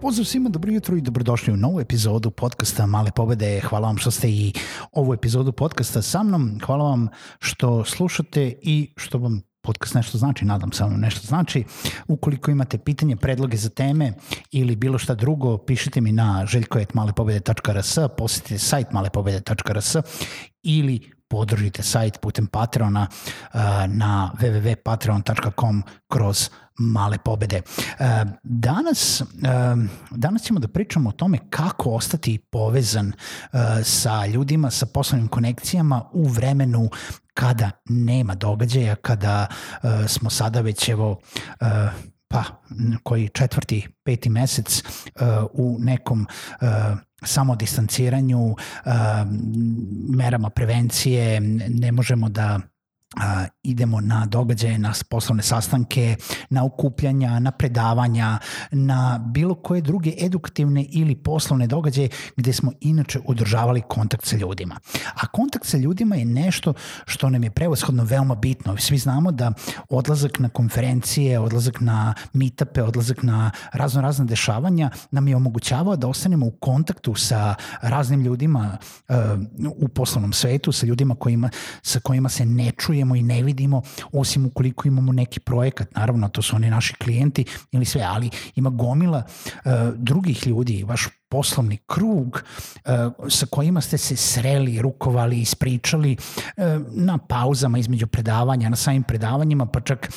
Pozdrav svima, dobro jutro i dobrodošli u novu epizodu podcasta Male pobede. Hvala vam što ste i ovu epizodu podcasta sa mnom. Hvala vam što slušate i što vam podcast nešto znači, nadam se vam nešto znači. Ukoliko imate pitanje, predloge za teme ili bilo šta drugo, pišite mi na željkojetmalepobede.rs, posjetite sajt malepobede.rs ili podržite sajt putem Patreona uh, na www.patreon.com kroz male pobede. Uh, danas, uh, danas ćemo da pričamo o tome kako ostati povezan sa ljudima, sa poslovnim konekcijama u vremenu kada nema događaja, kada smo sada već evo pa koji četvrti, peti mesec u nekom samodistanciranju, uh, merama prevencije, ne možemo da idemo na događaje, na poslovne sastanke, na okupljanja, na predavanja, na bilo koje druge edukativne ili poslovne događaje gde smo inače održavali kontakt sa ljudima. A kontakt sa ljudima je nešto što nam je prevoshodno veoma bitno. Svi znamo da odlazak na konferencije, odlazak na meetupe, odlazak na razno razne dešavanja nam je omogućavao da ostanemo u kontaktu sa raznim ljudima uh, u poslovnom svetu, sa ljudima kojima, sa kojima se ne čuje čujemo i ne vidimo, osim ukoliko imamo neki projekat, naravno to su oni naši klijenti ili sve, ali ima gomila uh, drugih ljudi, vaš poslovni krug uh, sa kojima ste se sreli, rukovali, ispričali uh, na pauzama između predavanja, na samim predavanjima, pa čak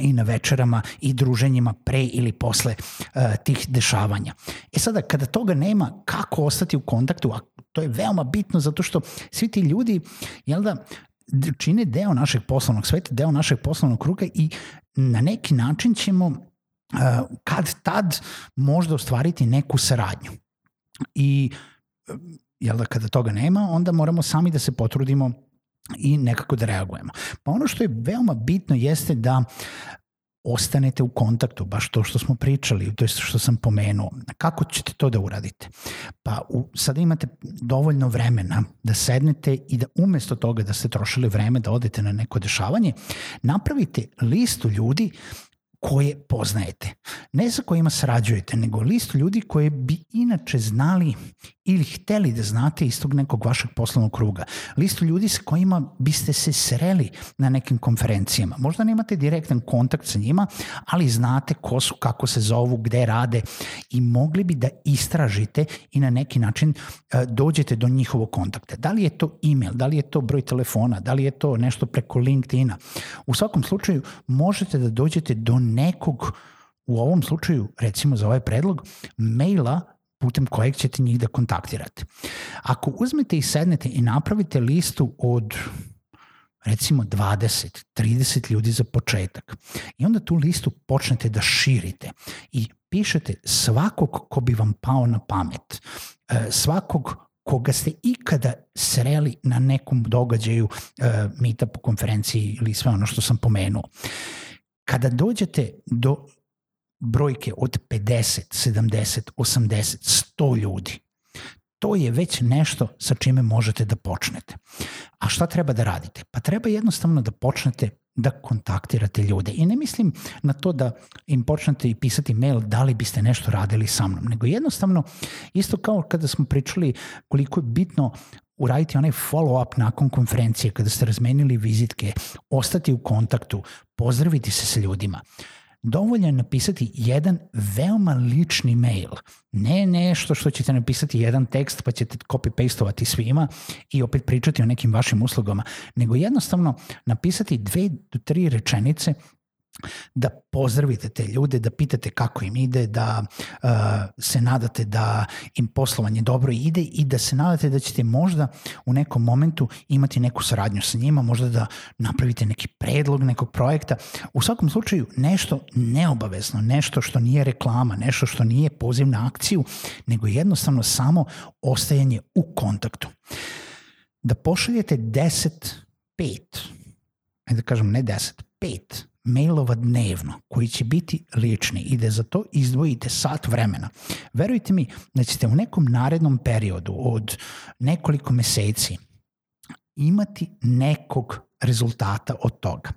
i na večerama i druženjima pre ili posle uh, tih dešavanja. E sada, kada toga nema, kako ostati u kontaktu? A to je veoma bitno zato što svi ti ljudi, jel da, čine deo našeg poslovnog sveta, deo našeg poslovnog kruga i na neki način ćemo kad tad možda ostvariti neku saradnju. I jel da kada toga nema, onda moramo sami da se potrudimo i nekako da reagujemo. Pa ono što je veoma bitno jeste da ostanete u kontaktu, baš to što smo pričali, to je što sam pomenuo. Kako ćete to da uradite? Pa u, sada imate dovoljno vremena da sednete i da umesto toga da ste trošili vreme da odete na neko dešavanje, napravite listu ljudi koje poznajete. Ne sa kojima sarađujete, nego listu ljudi koje bi inače znali ili hteli da znate iz tog nekog vašeg poslovnog kruga. Listu ljudi sa kojima biste se sreli na nekim konferencijama. Možda nemate direktan kontakt sa njima, ali znate ko su, kako se zovu, gde rade i mogli bi da istražite i na neki način uh, dođete do njihovog kontakta. Da li je to email, da li je to broj telefona, da li je to nešto preko LinkedIna. U svakom slučaju možete da dođete do nekog u ovom slučaju, recimo za ovaj predlog, maila putem kojeg ćete njih da kontaktirate. Ako uzmete i sednete i napravite listu od recimo 20, 30 ljudi za početak i onda tu listu počnete da širite i pišete svakog ko bi vam pao na pamet, e, svakog koga ste ikada sreli na nekom događaju, e, meetup, konferenciji ili sve ono što sam pomenuo. Kada dođete do brojke od 50, 70, 80, 100 ljudi, to je već nešto sa čime možete da počnete. A šta treba da radite? Pa treba jednostavno da počnete da kontaktirate ljude. I ne mislim na to da im počnete i pisati mail da li biste nešto radili sa mnom, nego jednostavno isto kao kada smo pričali koliko je bitno uraditi onaj follow-up nakon konferencije kada ste razmenili vizitke, ostati u kontaktu, pozdraviti se sa ljudima. Dovoljno je napisati jedan veoma lični mail. Ne nešto što ćete napisati jedan tekst pa ćete copy-pastovati svima i opet pričati o nekim vašim uslugama, nego jednostavno napisati dve do tri rečenice da pozdravite te ljude, da pitate kako im ide, da uh, se nadate da im poslovanje dobro ide i da se nadate da ćete možda u nekom momentu imati neku saradnju sa njima, možda da napravite neki predlog nekog projekta. U svakom slučaju nešto neobavezno, nešto što nije reklama, nešto što nije poziv na akciju, nego jednostavno samo ostajanje u kontaktu. Da pošaljete 10, 5, ajde da kažem ne 10, 5 mailova dnevno koji će biti lični i da za to izdvojite sat vremena. Verujte mi da ćete u nekom narednom periodu od nekoliko meseci imati nekog rezultata od toga.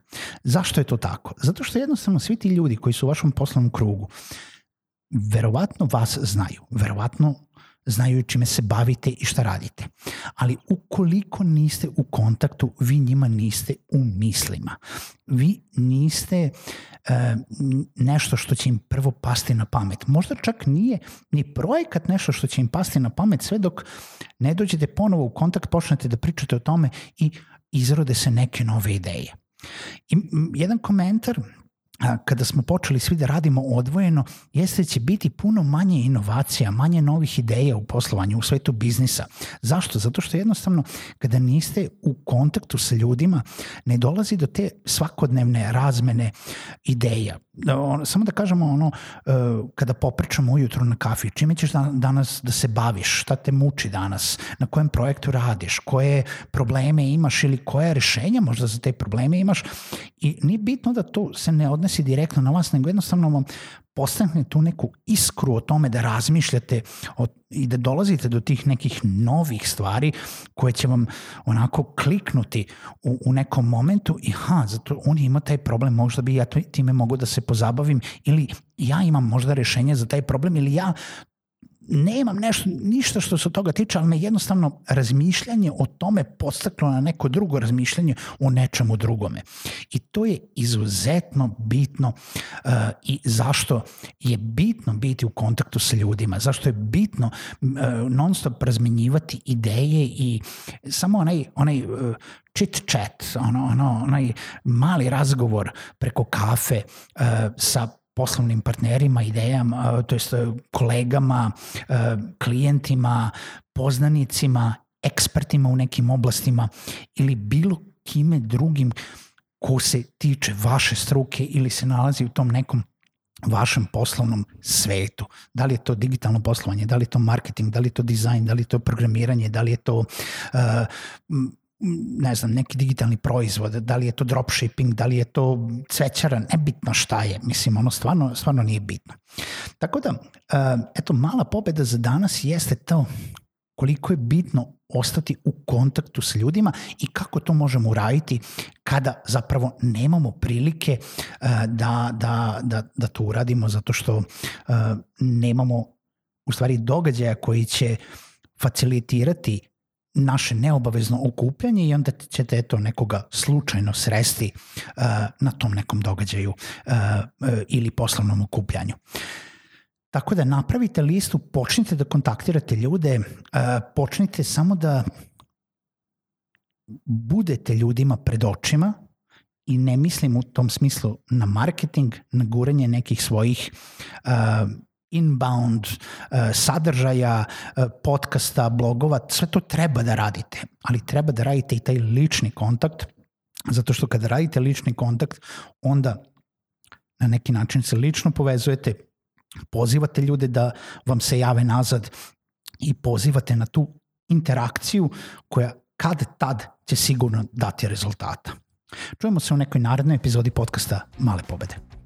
Zašto je to tako? Zato što jednostavno svi ti ljudi koji su u vašem poslovnom krugu verovatno vas znaju, verovatno znaju čime se bavite i šta radite. Ali ukoliko niste u kontaktu, vi njima niste u mislima. Vi niste e, nešto što će im prvo pasti na pamet. Možda čak nije ni projekat nešto što će im pasti na pamet sve dok ne dođete ponovo u kontakt, počnete da pričate o tome i izrode se neke nove ideje. I jedan komentar kada smo počeli svi da radimo odvojeno, jeste će biti puno manje inovacija, manje novih ideja u poslovanju, u svetu biznisa. Zašto? Zato što jednostavno kada niste u kontaktu sa ljudima, ne dolazi do te svakodnevne razmene ideja. Da, on, samo da kažemo ono, uh, kada popričamo ujutru na kafi, čime ćeš da, danas da se baviš, šta te muči danas, na kojem projektu radiš, koje probleme imaš ili koje rešenja možda za te probleme imaš? I nije bitno da to se ne odnesi direktno na vas, nego jednostavno vam postane tu neku iskru o tome da razmišljate o, i da dolazite do tih nekih novih stvari koje će vam onako kliknuti u, u nekom momentu i ha, zato on ima taj problem, možda bi ja time mogu da se pozabavim ili ja imam možda rešenje za taj problem ili ja nemam nešto, ništa što se toga tiče, ali me jednostavno razmišljanje o tome podstaklo na neko drugo razmišljanje o nečemu drugome. I to je izuzetno bitno uh, i zašto je bitno biti u kontaktu sa ljudima, zašto je bitno uh, non stop razmenjivati ideje i samo onaj, onaj uh, chit chat, ono, ono, onaj mali razgovor preko kafe uh, sa poslovnim partnerima, idejama, to jest kolegama, klijentima, poznanicima, ekspertima u nekim oblastima ili bilo kime drugim ko se tiče vaše struke ili se nalazi u tom nekom vašem poslovnom svetu. Da li je to digitalno poslovanje, da li je to marketing, da li je to dizajn, da li je to programiranje, da li je to uh, ne znam, neki digitalni proizvod, da li je to dropshipping, da li je to cvećara, nebitno šta je, mislim, ono stvarno, stvarno nije bitno. Tako da, uh, eto, mala pobeda za danas jeste to koliko je bitno ostati u kontaktu s ljudima i kako to možemo uraditi kada zapravo nemamo prilike uh, da, da, da, da to uradimo zato što uh, nemamo u stvari događaja koji će facilitirati naše neobavezno okupljanje i onda ćete eto nekoga slučajno sresti uh, na tom nekom događaju uh, uh, ili poslovnom okupljanju. Tako da napravite listu, počnite da kontaktirate ljude, počnite samo da budete ljudima pred očima i ne mislim u tom smislu na marketing, na guranje nekih svojih uh, inbound uh, sadržaja, uh, podcasta, blogova, sve to treba da radite, ali treba da radite i taj lični kontakt, zato što kada radite lični kontakt, onda na neki način se lično povezujete, pozivate ljude da vam se jave nazad i pozivate na tu interakciju koja kad tad će sigurno dati rezultata. Čujemo se u nekoj narednoj epizodi podcasta Male pobede.